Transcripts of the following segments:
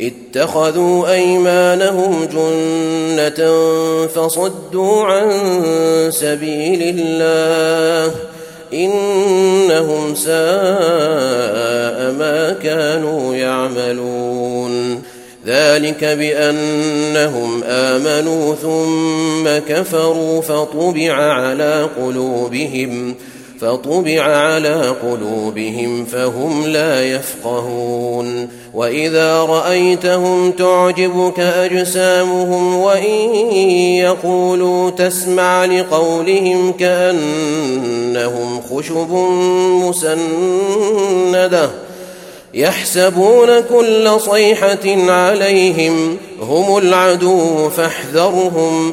اتخذوا أيمانهم جنة فصدوا عن سبيل الله إنهم ساء ما كانوا يعملون ذلك بأنهم آمنوا ثم كفروا فطبع على قلوبهم فطبع على قلوبهم فهم لا يفقهون. وإذا رأيتهم تعجبك أجسامهم وإن يقولوا تسمع لقولهم كأنهم خشب مسندة يحسبون كل صيحة عليهم هم العدو فاحذرهم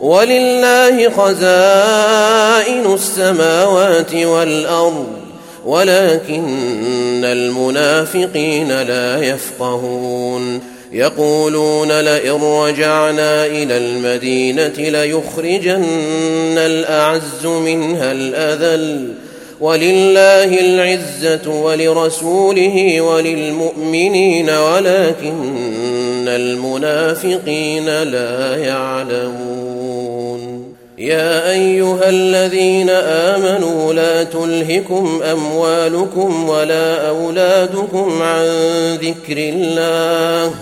ولله خزائن السماوات والأرض ولكن المنافقين لا يفقهون. يقولون لئن رجعنا إلى المدينة ليخرجن الأعز منها الأذل. ولله العزة ولرسوله وللمؤمنين ولكن المنافقين لا يعلمون يا ايها الذين امنوا لا تلهكم اموالكم ولا اولادكم عن ذكر الله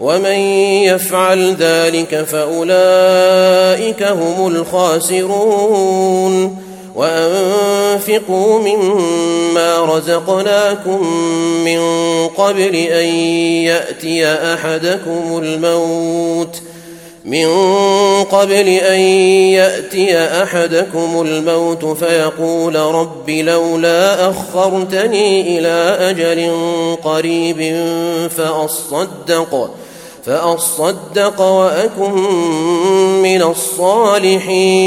ومن يفعل ذلك فاولئك هم الخاسرون وانفقوا مما رزقناكم من قبل أن يأتي أحدكم الموت من قبل أن يأتي أحدكم الموت فيقول رب لولا أخرتني إلى أجل قريب فأصدق فأصدق وأكن من الصالحين.